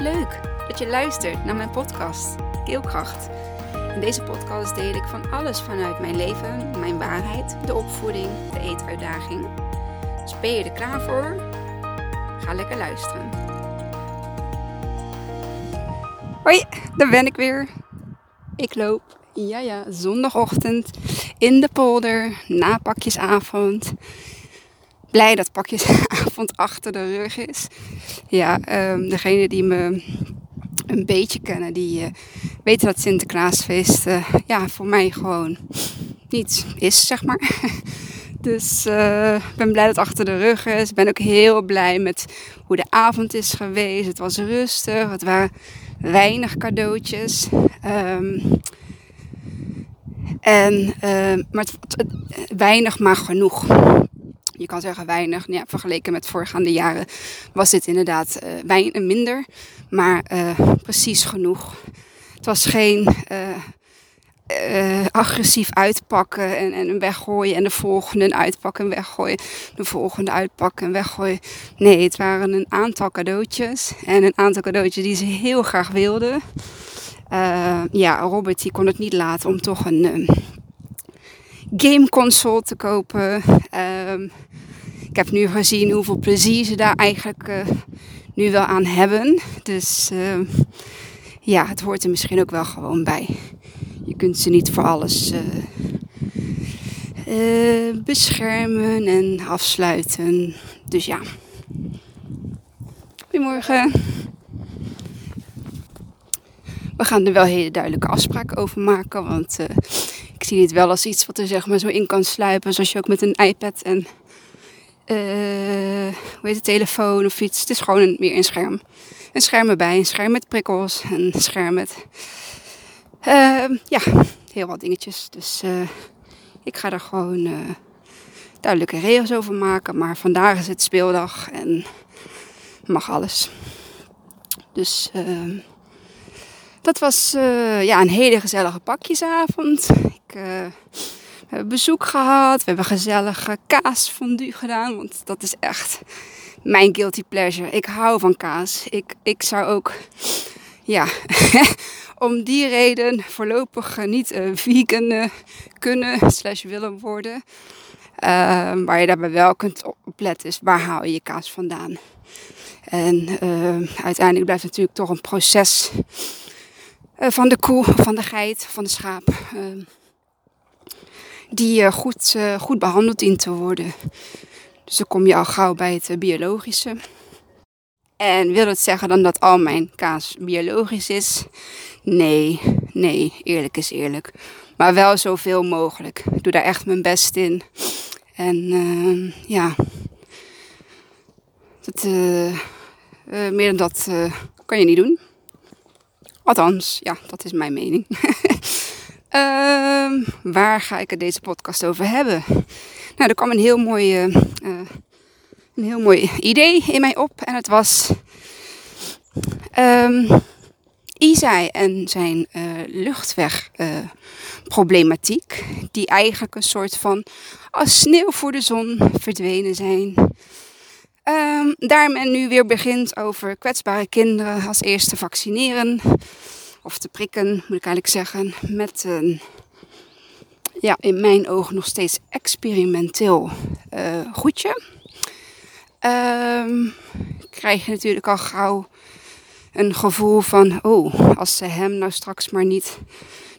Leuk dat je luistert naar mijn podcast Keelkracht. In deze podcast deel ik van alles vanuit mijn leven, mijn waarheid, de opvoeding, de eetuitdaging. Dus ben je er klaar voor? Ga lekker luisteren. Hoi, daar ben ik weer. Ik loop, ja ja, zondagochtend in de polder na pakjesavond blij dat pakjesavond achter de rug is. Ja, um, degene die me een beetje kennen, die uh, weten dat Sinterklaasfeest uh, ja, voor mij gewoon niet is, zeg maar. Dus uh, ik ben blij dat het achter de rug is. Ik ben ook heel blij met hoe de avond is geweest. Het was rustig. Het waren weinig cadeautjes. Um, en, uh, maar het, weinig, maar genoeg je kan zeggen weinig. Ja, vergeleken met voorgaande jaren was dit inderdaad uh, eh, minder, maar uh, precies genoeg. Het was geen uh, agressief uitpakken en, en weggooien en de volgende uitpakken en weggooien. De volgende uitpakken en weggooien. Nee, het waren een aantal cadeautjes en een aantal cadeautjes die ze heel graag wilden. ja, Robert die kon het niet laten om toch een gameconsole te kopen. Um, ik heb nu gezien hoeveel plezier ze daar eigenlijk uh, nu wel aan hebben. Dus uh, ja, het hoort er misschien ook wel gewoon bij. Je kunt ze niet voor alles uh, beschermen en afsluiten. Dus ja. Goedemorgen. We gaan er wel hele duidelijke afspraken over maken. Want zie dit wel als iets wat er zeg maar zo in kan sluipen. Zoals je ook met een iPad en uh, hoe heet telefoon of iets. Het is gewoon een, meer een scherm. Een scherm erbij, een scherm met prikkels, een scherm met, uh, ja, heel wat dingetjes. Dus uh, ik ga er gewoon duidelijke regels over maken. Maar vandaag is het speeldag en mag alles. Dus ehm, dat was ja, een hele gezellige pakjesavond. Ik we hebben bezoek gehad. We hebben gezellige kaasfondue gedaan. Want dat is echt mijn guilty pleasure. Ik hou van kaas. Ik, ik zou ook, ja, om die reden voorlopig niet uh, vegan kunnen slash willen worden. Uh, waar je daarbij wel kunt opletten is waar haal je je kaas vandaan. En uiteindelijk blijft het natuurlijk toch een proces van de koe, van de geit, van de schaap. Ehm, die uh, goed, uh, goed behandeld dient te worden. Dus dan kom je al gauw bij het biologische. En wil dat zeggen dan dat al mijn kaas biologisch is? Nee, nee, eerlijk is eerlijk. Maar wel zoveel mogelijk. Ik doe daar echt mijn best in. En ehm, ja, dat, meer dan dat kan je niet doen. Althans, ja, dat is mijn mening. Uh, waar ga ik het deze podcast over hebben? Nou, er kwam een heel mooi, uh, een heel mooi idee in mij op. En het was um, Isai en zijn uh, luchtwegproblematiek. die eigenlijk een soort van als sneeuw voor de zon verdwenen zijn. Um, daar men nu weer begint over kwetsbare kinderen als eerste vaccineren of te prikken, moet ik eigenlijk zeggen, met een, ja, in mijn ogen nog steeds experimenteel uh, goedje. Um, krijg je natuurlijk al gauw een gevoel van, oh, als ze hem nou straks maar niet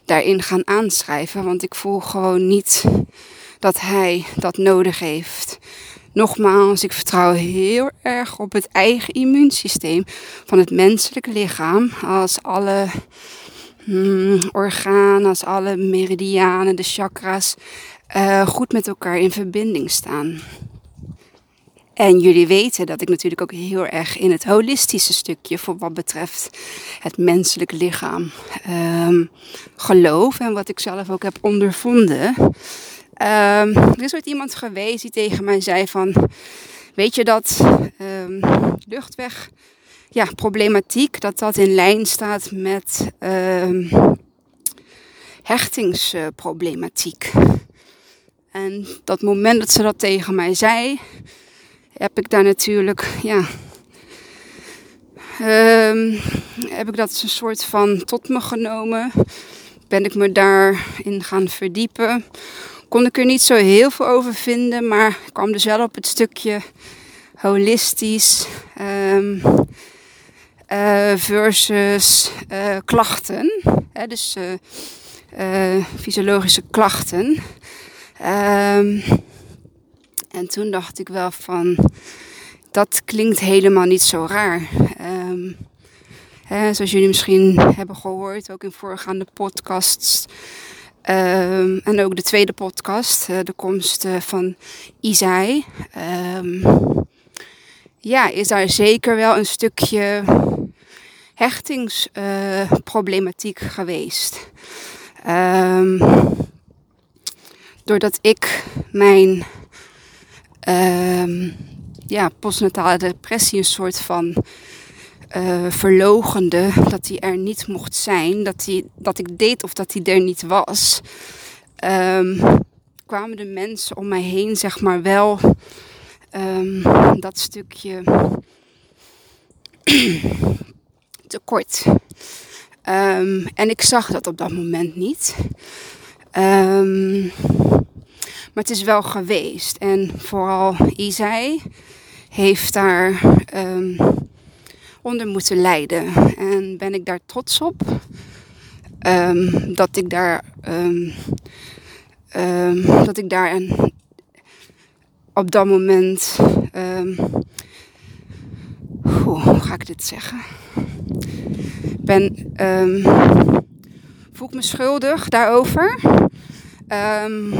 daarin gaan aanschrijven, want ik voel gewoon niet dat hij dat nodig heeft. Nogmaals, ik vertrouw heel erg op het eigen immuunsysteem van het menselijke lichaam. Als alle hmm, organen, als alle meridianen, de chakras uh, goed met elkaar in verbinding staan. En jullie weten dat ik natuurlijk ook heel erg in het holistische stukje voor wat betreft het menselijke lichaam um, geloof en wat ik zelf ook heb ondervonden. Um, er is ooit iemand geweest die tegen mij zei van, weet je dat um, luchtweg, ja, problematiek, dat dat in lijn staat met um, hechtingsproblematiek. En dat moment dat ze dat tegen mij zei, heb ik daar natuurlijk, ja, ehm, heb ik dat een soort van tot me genomen. Ben ik me daarin gaan verdiepen. Kon ik er niet zo heel veel over vinden, maar ik kwam dus wel op het stukje holistisch um, uh, versus uh, klachten. Hè, dus uh, fysiologische klachten. Um, en toen dacht ik wel van, dat klinkt helemaal niet zo raar. Um, hè, zoals jullie misschien hebben gehoord, ook in voorgaande podcasts. Um, en ook de tweede podcast, de komst van Isai. Um, ja, is daar zeker wel een stukje hechtingsproblematiek uh, geweest. Um, doordat ik mijn ja, postnatale depressie een soort van uh, verlogende, dat die er niet mocht zijn, dat, die, dat ik deed of dat die er niet was, um, kwamen de mensen om mij heen, zeg maar, wel um, dat stukje tekort. Um, en ik zag dat op dat moment niet. Maar het is wel geweest. En vooral Isai heeft daar onder moeten lijden. En ben ik daar trots op. dat ik daar, dat ik daar een, op dat moment. Hoe ga ik dit zeggen? Ben, voel ik me schuldig daarover.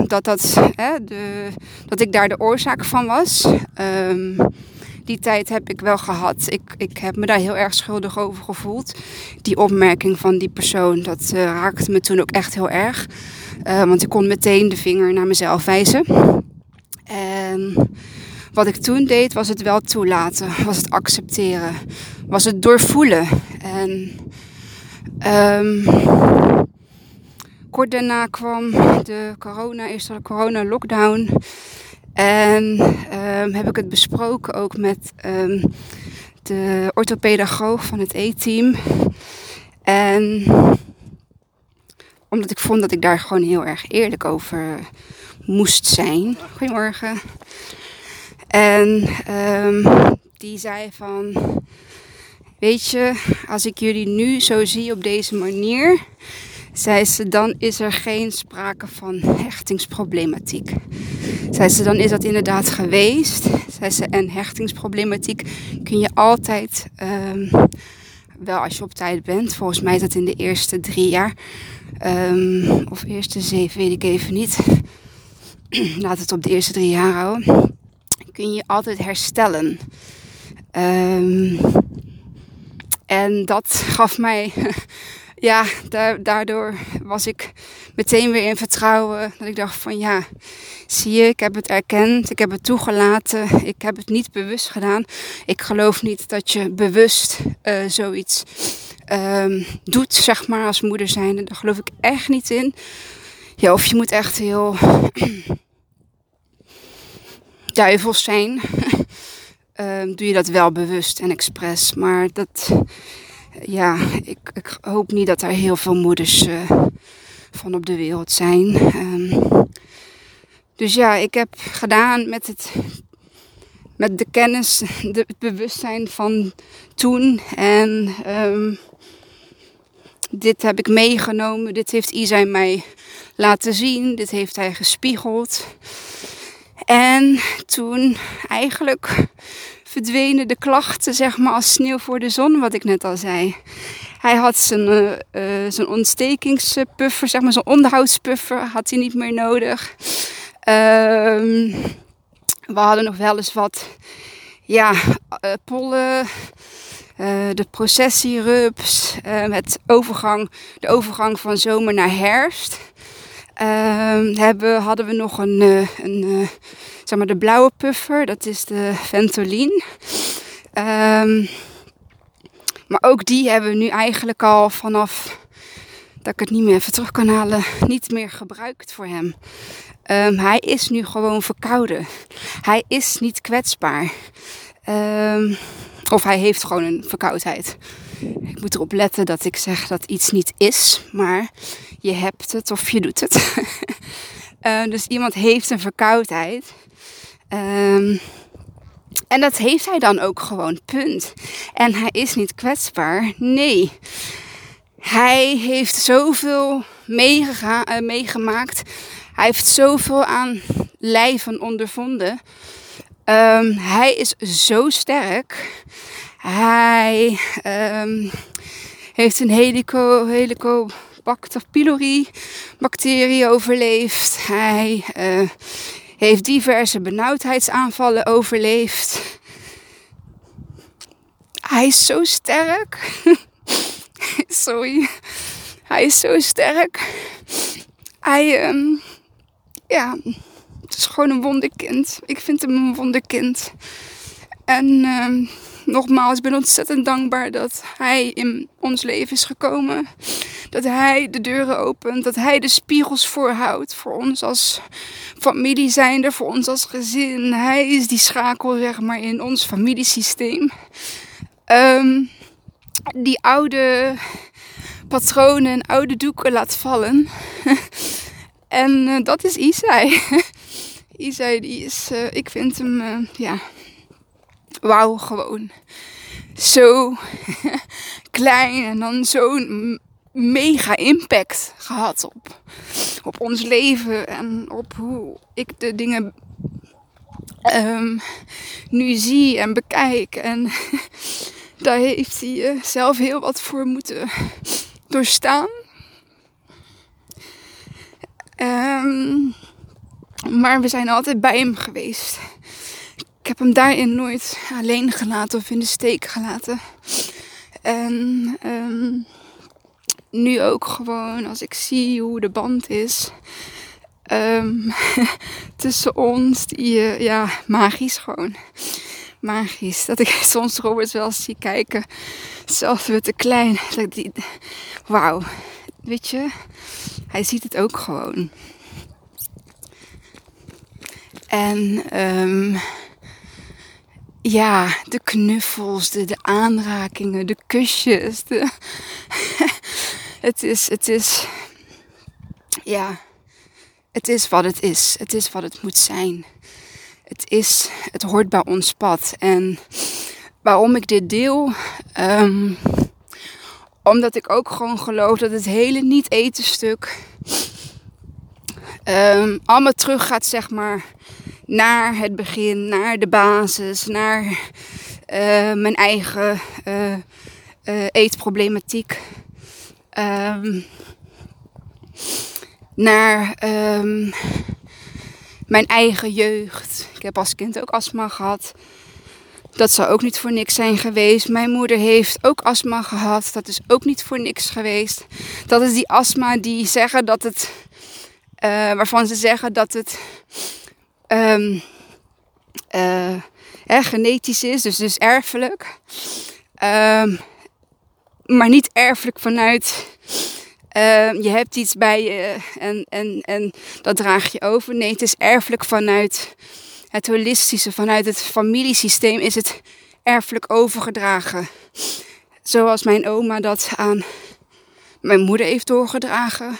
Dat, dat, hè, de, dat ik daar de oorzaak van was. Die tijd heb ik wel gehad. Ik, ik heb me daar heel erg schuldig over gevoeld. Die opmerking van die persoon, dat uh, raakte me toen ook echt heel erg. Uh, want ik kon meteen de vinger naar mezelf wijzen. En wat ik toen deed, was het wel toelaten, was het accepteren, was het doorvoelen. En um, kort daarna kwam de corona, eerste corona lockdown. En um, heb ik het besproken ook met um, de orthopedagoog van het E-team. En omdat ik vond dat ik daar gewoon heel erg eerlijk over moest zijn. Goedemorgen. En um, die zei van, weet je, als ik jullie nu zo zie op deze manier, zei ze, dan is er geen sprake van hechtingsproblematiek. Zei ze, dan is dat inderdaad geweest. Zei ze, en hechtingsproblematiek kun je altijd, um, wel als je op tijd bent, volgens mij is dat in de eerste drie jaar, um, of eerste zeven, weet ik even niet laat het op de eerste drie jaar houden, kun je altijd herstellen. Um, en dat gaf mij, ja, daardoor was ik meteen weer in vertrouwen. Dat ik dacht van ja, zie je, ik heb het erkend, ik heb het toegelaten, ik heb het niet bewust gedaan. Ik geloof niet dat je bewust uh, zoiets um, doet, zeg maar, als moeder zijn. Daar geloof ik echt niet in. Ja, of je moet echt heel duivels zijn. um, doe je dat wel bewust en expres. Maar dat, ja, ik, ik, hoop niet dat er heel veel moeders uh, van op de wereld zijn. Um, dus ja, ik heb gedaan met het met de kennis, de, het bewustzijn van toen. En um, dit heb ik meegenomen. Dit heeft Isai mij laten zien. Dit heeft hij gespiegeld. En toen eigenlijk verdwenen de klachten, zeg maar, als sneeuw voor de zon, wat ik net al zei. Hij had zijn, uh, uh, zijn ontstekingspuffer, zeg maar, zijn onderhoudspuffer, had hij niet meer nodig. Um, we hadden nog wel eens wat, ja, uh, pollen, de processierups, het overgang, de overgang van zomer naar herfst. Uh, hebben, hadden we nog een, uh, een uh, zeg maar de blauwe puffer, dat is de Ventolin. Um, maar ook die hebben we nu eigenlijk al vanaf dat ik het niet meer even terug kan halen, niet meer gebruikt voor hem. Um, hij is nu gewoon verkouden. Hij is niet kwetsbaar. Of hij heeft gewoon een verkoudheid. Ik moet erop letten dat ik zeg dat iets niet is, maar je hebt het of je doet het. uh, dus iemand heeft een verkoudheid. Um, en dat heeft hij dan ook gewoon, punt. En hij is niet kwetsbaar. Nee. Hij heeft zoveel uh, meegemaakt. Hij heeft zoveel aan lijven ondervonden. Um, hij is zo sterk. Hij um, heeft een helico, helicobacter pylori bacterie overleefd. Hij uh, heeft diverse benauwdheidsaanvallen overleefd. Hij is zo sterk. Sorry. Hij is zo sterk. Hij, um, ja, het is gewoon een wonderkind. Ik vind hem een wonderkind. En um, nogmaals, ik ben ontzettend dankbaar dat hij in ons leven is gekomen. Dat hij de deuren opent, dat hij de spiegels voorhoudt voor ons als familie zijnde, voor ons als gezin. Hij is die schakel, zeg maar, in ons familiesysteem. Um, die oude patronen en oude doeken laat vallen. en uh, dat is Isai. Isai, die is, uh, ik vind hem, uh, ja, wauw, gewoon zo klein en dan zo'n mega impact gehad op, op ons leven en op hoe ik de dingen um, nu zie en bekijk. En daar heeft hij zelf heel wat voor moeten doorstaan. Um, maar we zijn altijd bij hem geweest. Ik heb hem daarin nooit alleen gelaten of in de steek gelaten. En um, nu ook gewoon als ik zie hoe de band is um, tussen ons, die, uh, ja, magisch gewoon. Magisch. Dat ik soms Robert wel zie kijken, zelfs weer te klein. Wauw, weet je, hij ziet het ook gewoon. En um, ja, de knuffels, de, aanrakingen, de kusjes. De het is, het is, ja, het is wat het is. Het is wat het moet zijn. Het is, het hoort bij ons pad. En waarom ik dit deel, um, omdat ik ook gewoon geloof dat het hele niet-eten stuk um, allemaal terug gaat, zeg maar, naar het begin, naar de basis, naar uh, mijn eigen uh, uh, eetproblematiek. Um, naar um, mijn eigen jeugd. Ik heb als kind ook astma gehad. Dat zou ook niet voor niks zijn geweest. Mijn moeder heeft ook astma gehad. Dat is ook niet voor niks geweest. Dat is die astma die zeggen dat het. Waarvan ze zeggen dat het. Um, genetisch is, dus, dus erfelijk. Um, maar niet erfelijk vanuit. Uh, je hebt iets bij je en, en, en dat draag je over. Nee, het is erfelijk vanuit het holistische, vanuit het familiesysteem is het erfelijk overgedragen. Zoals mijn oma dat aan mijn moeder heeft doorgedragen.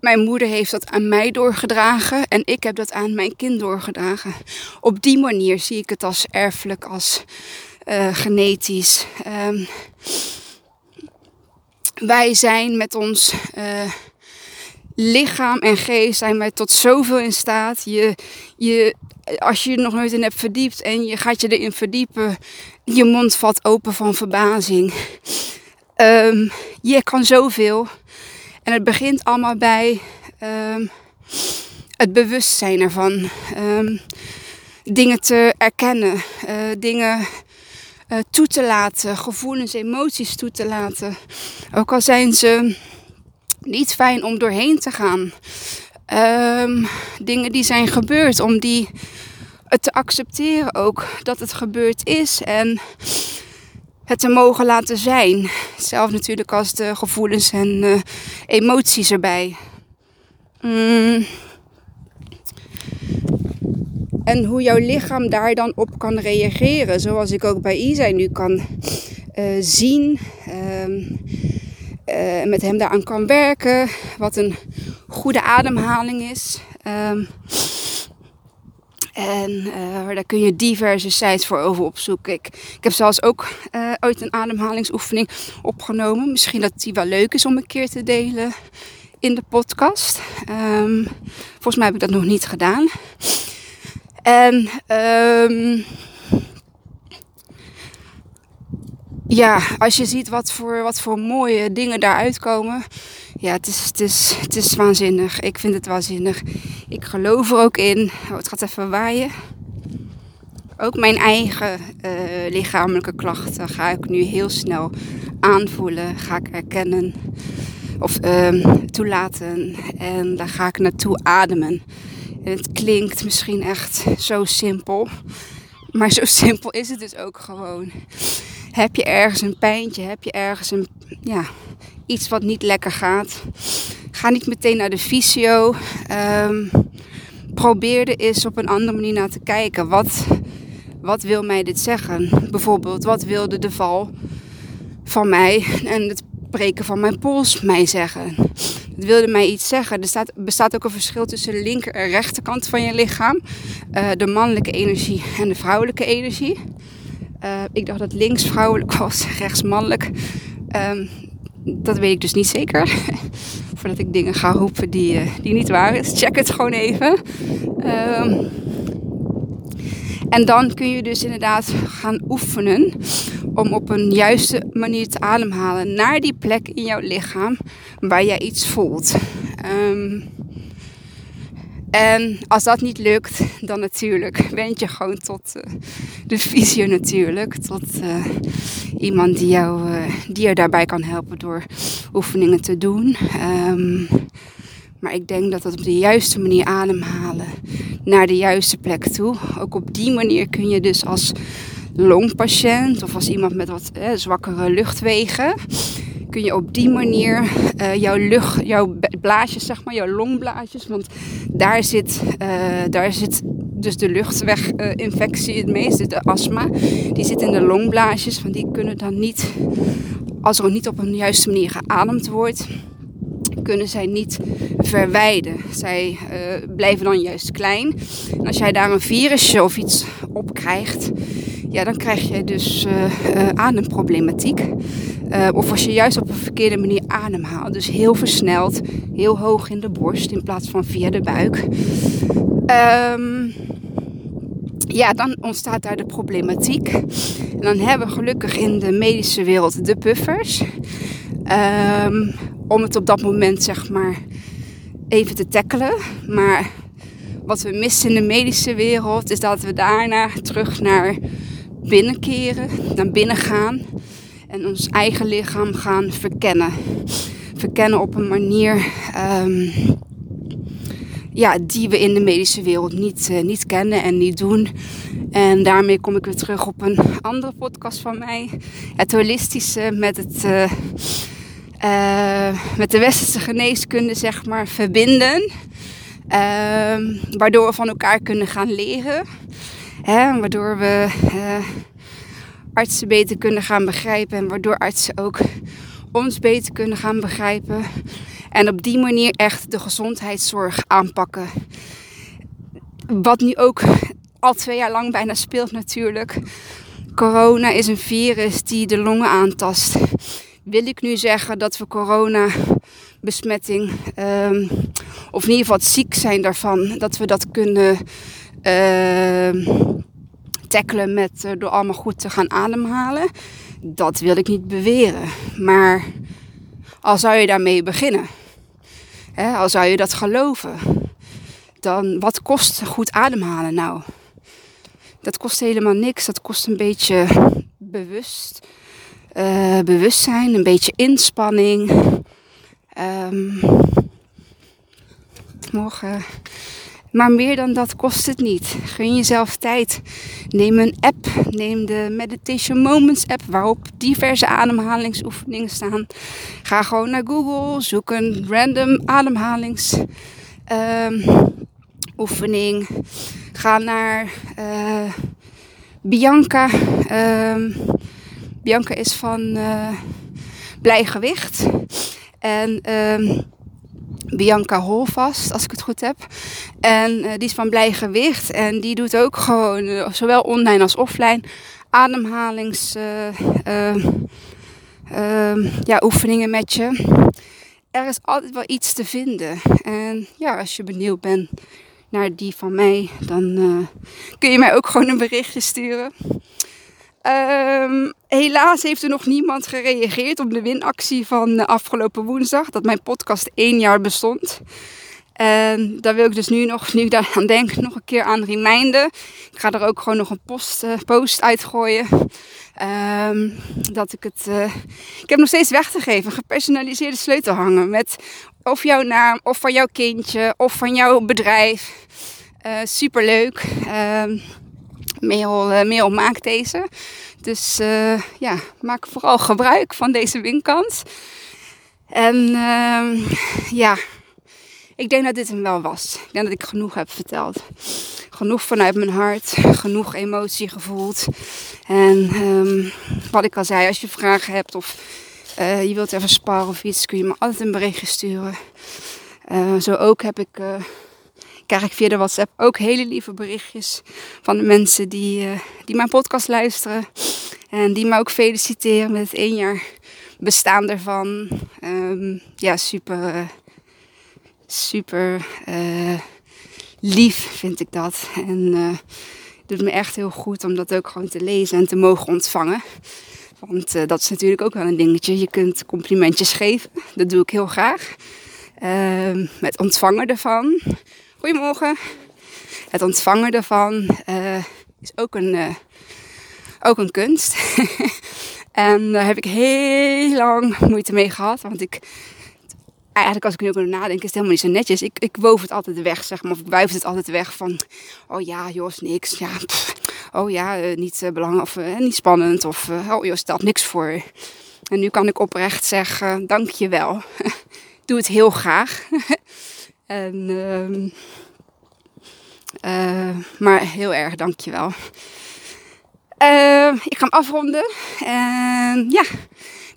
Mijn moeder heeft dat aan mij doorgedragen en ik heb dat aan mijn kind doorgedragen. Op die manier zie ik het als erfelijk, als uh, genetisch. Um, wij zijn met ons uh, lichaam en geest zijn wij tot zoveel in staat. Je, je, als je er nog nooit in hebt verdiept en je gaat je erin verdiepen, je mond valt open van verbazing. Um, je kan zoveel. En het begint allemaal bij um, het bewustzijn ervan. Um, dingen te erkennen, uh, dingen uh, toe te laten, gevoelens, emoties toe te laten. Ook al zijn ze niet fijn om doorheen te gaan. Um, dingen die zijn gebeurd, om die het te accepteren ook dat het gebeurd is en het te mogen laten zijn. Zelf natuurlijk als de gevoelens en uh, emoties erbij. Mm. En hoe jouw lichaam daar dan op kan reageren. Zoals ik ook bij Isa nu kan uh, zien. Um, uh, met hem daaraan kan werken. Wat een goede ademhaling is. Um, en uh, daar kun je diverse sites voor over opzoeken. Ik, ik heb zelfs ook uh, ooit een ademhalingsoefening opgenomen. Misschien dat die wel leuk is om een keer te delen in de podcast. Um, volgens mij heb ik dat nog niet gedaan. En um, ja, als je ziet wat voor, wat voor mooie dingen daaruit komen. Ja, het is, het, is, het is waanzinnig. Ik vind het waanzinnig. Ik geloof er ook in. Oh, het gaat even waaien. Ook mijn eigen uh, lichamelijke klachten ga ik nu heel snel aanvoelen. Ga ik erkennen. Of uh, toelaten. En daar ga ik naartoe ademen. En het klinkt misschien echt zo simpel. Maar zo simpel is het dus ook gewoon. Heb je ergens een pijntje? Heb je ergens een, ja, iets wat niet lekker gaat? Ga niet meteen naar de fysio. Um, probeer er eens op een andere manier naar te kijken. Wat, wat wil mij dit zeggen? Bijvoorbeeld, wat wilde de val van mij en het breken van mijn pols mij zeggen? Het wilde mij iets zeggen. Er staat, bestaat ook een verschil tussen de linker en rechterkant van je lichaam. Uh, de mannelijke energie en de vrouwelijke energie. Uh, ik dacht dat links vrouwelijk was, rechts mannelijk. Um, dat weet ik dus niet zeker. Voordat ik dingen ga roepen die, uh, die niet waar is. Check het gewoon even. Um, en dan kun je dus inderdaad gaan oefenen om op een juiste manier te ademhalen naar die plek in jouw lichaam waar jij iets voelt. Um, en als dat niet lukt, dan natuurlijk wend je gewoon tot uh, de fysio natuurlijk. Tot uh, iemand die jou, uh, die je daarbij kan helpen door oefeningen te doen. Um, maar ik denk dat dat op de juiste manier ademhalen naar de juiste plek toe. Ook op die manier kun je dus als longpatiënt of als iemand met wat eh, zwakkere luchtwegen kun je op die manier uh, jouw lucht, jouw blaasjes, zeg maar, jouw longblaasjes, want daar zit, uh, daar zit dus de luchtweginfectie het meest, de astma, die zit in de longblaasjes, want die kunnen dan niet, als er niet op een juiste manier geademd wordt, kunnen zij niet verwijden. Zij uh, blijven dan juist klein. En als jij daar een virusje of iets op krijgt, ja, dan krijg je dus ademproblematiek. Uh, of als je juist op een verkeerde manier ademhaalt. Dus heel versneld, heel hoog in de borst in plaats van via de buik. Um, ja, dan ontstaat daar de problematiek. En dan hebben we gelukkig in de medische wereld de puffers. Um, om het op dat moment zeg maar even te tackelen. Maar wat we missen in de medische wereld is dat we daarna terug naar binnen keren, naar binnen gaan en ons eigen lichaam gaan verkennen. Verkennen op een manier um, ja, die we in de medische wereld niet, uh, niet kennen en niet doen. En daarmee kom ik weer terug op een andere podcast van mij. Het holistische met, het, uh, uh, met de westerse geneeskunde, zeg maar, verbinden. waardoor we van elkaar kunnen gaan leren. Hè, waardoor we artsen beter kunnen gaan begrijpen. En waardoor artsen ook ons beter kunnen gaan begrijpen. En op die manier echt de gezondheidszorg aanpakken. Wat nu ook al twee jaar lang bijna speelt natuurlijk. Corona is een virus die de longen aantast. Wil ik nu zeggen dat we corona besmetting, um, of in ieder geval ziek zijn daarvan, dat we dat kunnen uh, tackelen met uh, door allemaal goed te gaan ademhalen. Dat wil ik niet beweren. Maar al zou je daarmee beginnen, hè, al zou je dat geloven, dan wat kost goed ademhalen nou? Dat kost helemaal niks. Dat kost een beetje bewust, uh, bewustzijn, een beetje inspanning. Um, morgen maar meer dan dat kost het niet. Gun jezelf tijd. Neem een app. Neem de Meditation Moments app waarop diverse ademhalingsoefeningen staan. Ga gewoon naar Google. Zoek een random ademhalingsoefening oefening. Ga naar uh, Bianca. Ehm, Bianca is van uh, Blij Gewicht. En um, Bianca Holvast, als ik het goed heb. En uh, die is van Blij Gewicht. En die doet ook gewoon, zowel online als offline, ademhalings... ja, oefeningen met je. Er is altijd wel iets te vinden. En ja, als je benieuwd bent naar die van mij, dan kun je mij ook gewoon een berichtje sturen. Um, helaas heeft er nog niemand gereageerd op de winactie van afgelopen woensdag, dat mijn podcast één jaar bestond. En daar wil ik dus nu nog, nu daar aan denk, nog een keer aan reminden. Ik ga er ook gewoon nog een post, uh, post uitgooien. Um, dat ik het. Uh, ik heb nog steeds weg te geven. Gepersonaliseerde sleutelhangen. Met of jouw naam, of van jouw kindje, of van jouw bedrijf. Uh, superleuk. Um, mail, uh, mail maakt deze. Dus uh, ja, maak vooral gebruik van deze winkans. En uh, ja, ik denk dat dit hem wel was. Ik denk dat ik genoeg heb verteld. Genoeg vanuit mijn hart, genoeg emotie gevoeld. En um, wat ik al zei, als je vragen hebt of uh, je wilt even sparren of iets, kun je me altijd een berichtje sturen. Zo ook heb ik, krijg ik via de WhatsApp ook hele lieve berichtjes van de mensen die, die mijn podcast luisteren. En die me ook feliciteren met het één jaar bestaan ervan. Um, ja, super, super lief vind ik dat. En doet me echt heel goed om dat ook gewoon te lezen en te mogen ontvangen. Want dat is natuurlijk ook wel een dingetje. Je kunt complimentjes geven. Dat doe ik heel graag. Uh, het ontvangen ervan. Goedemorgen. Het ontvangen ervan uh, is ook een, eh, ook een kunst. en daar heb ik heel lang moeite mee gehad. Want ik eigenlijk als ik nu ook nadenk, is het helemaal niet zo netjes. Ik, ik woof het altijd weg, zeg maar. Of ik wuif het altijd weg van, oh ja, joh, is niks. Ja, oh ja, uh, niet belangrijk of niet spannend. Of, oh joh, stelt niks voor. En nu kan ik oprecht zeggen, dank je wel. Doe het heel graag. en, ehm, maar heel erg dank je wel. ik ga hem afronden. En ja...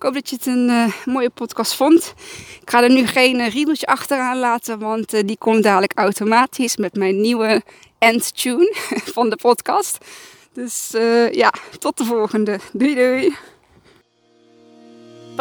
Ik hoop dat je het een uh, mooie podcast vond. Ik ga er nu geen uh, riedeltje achteraan laten, want uh, die komt dadelijk automatisch met mijn nieuwe end tune van de podcast. Dus ja, tot de volgende. Doei doei.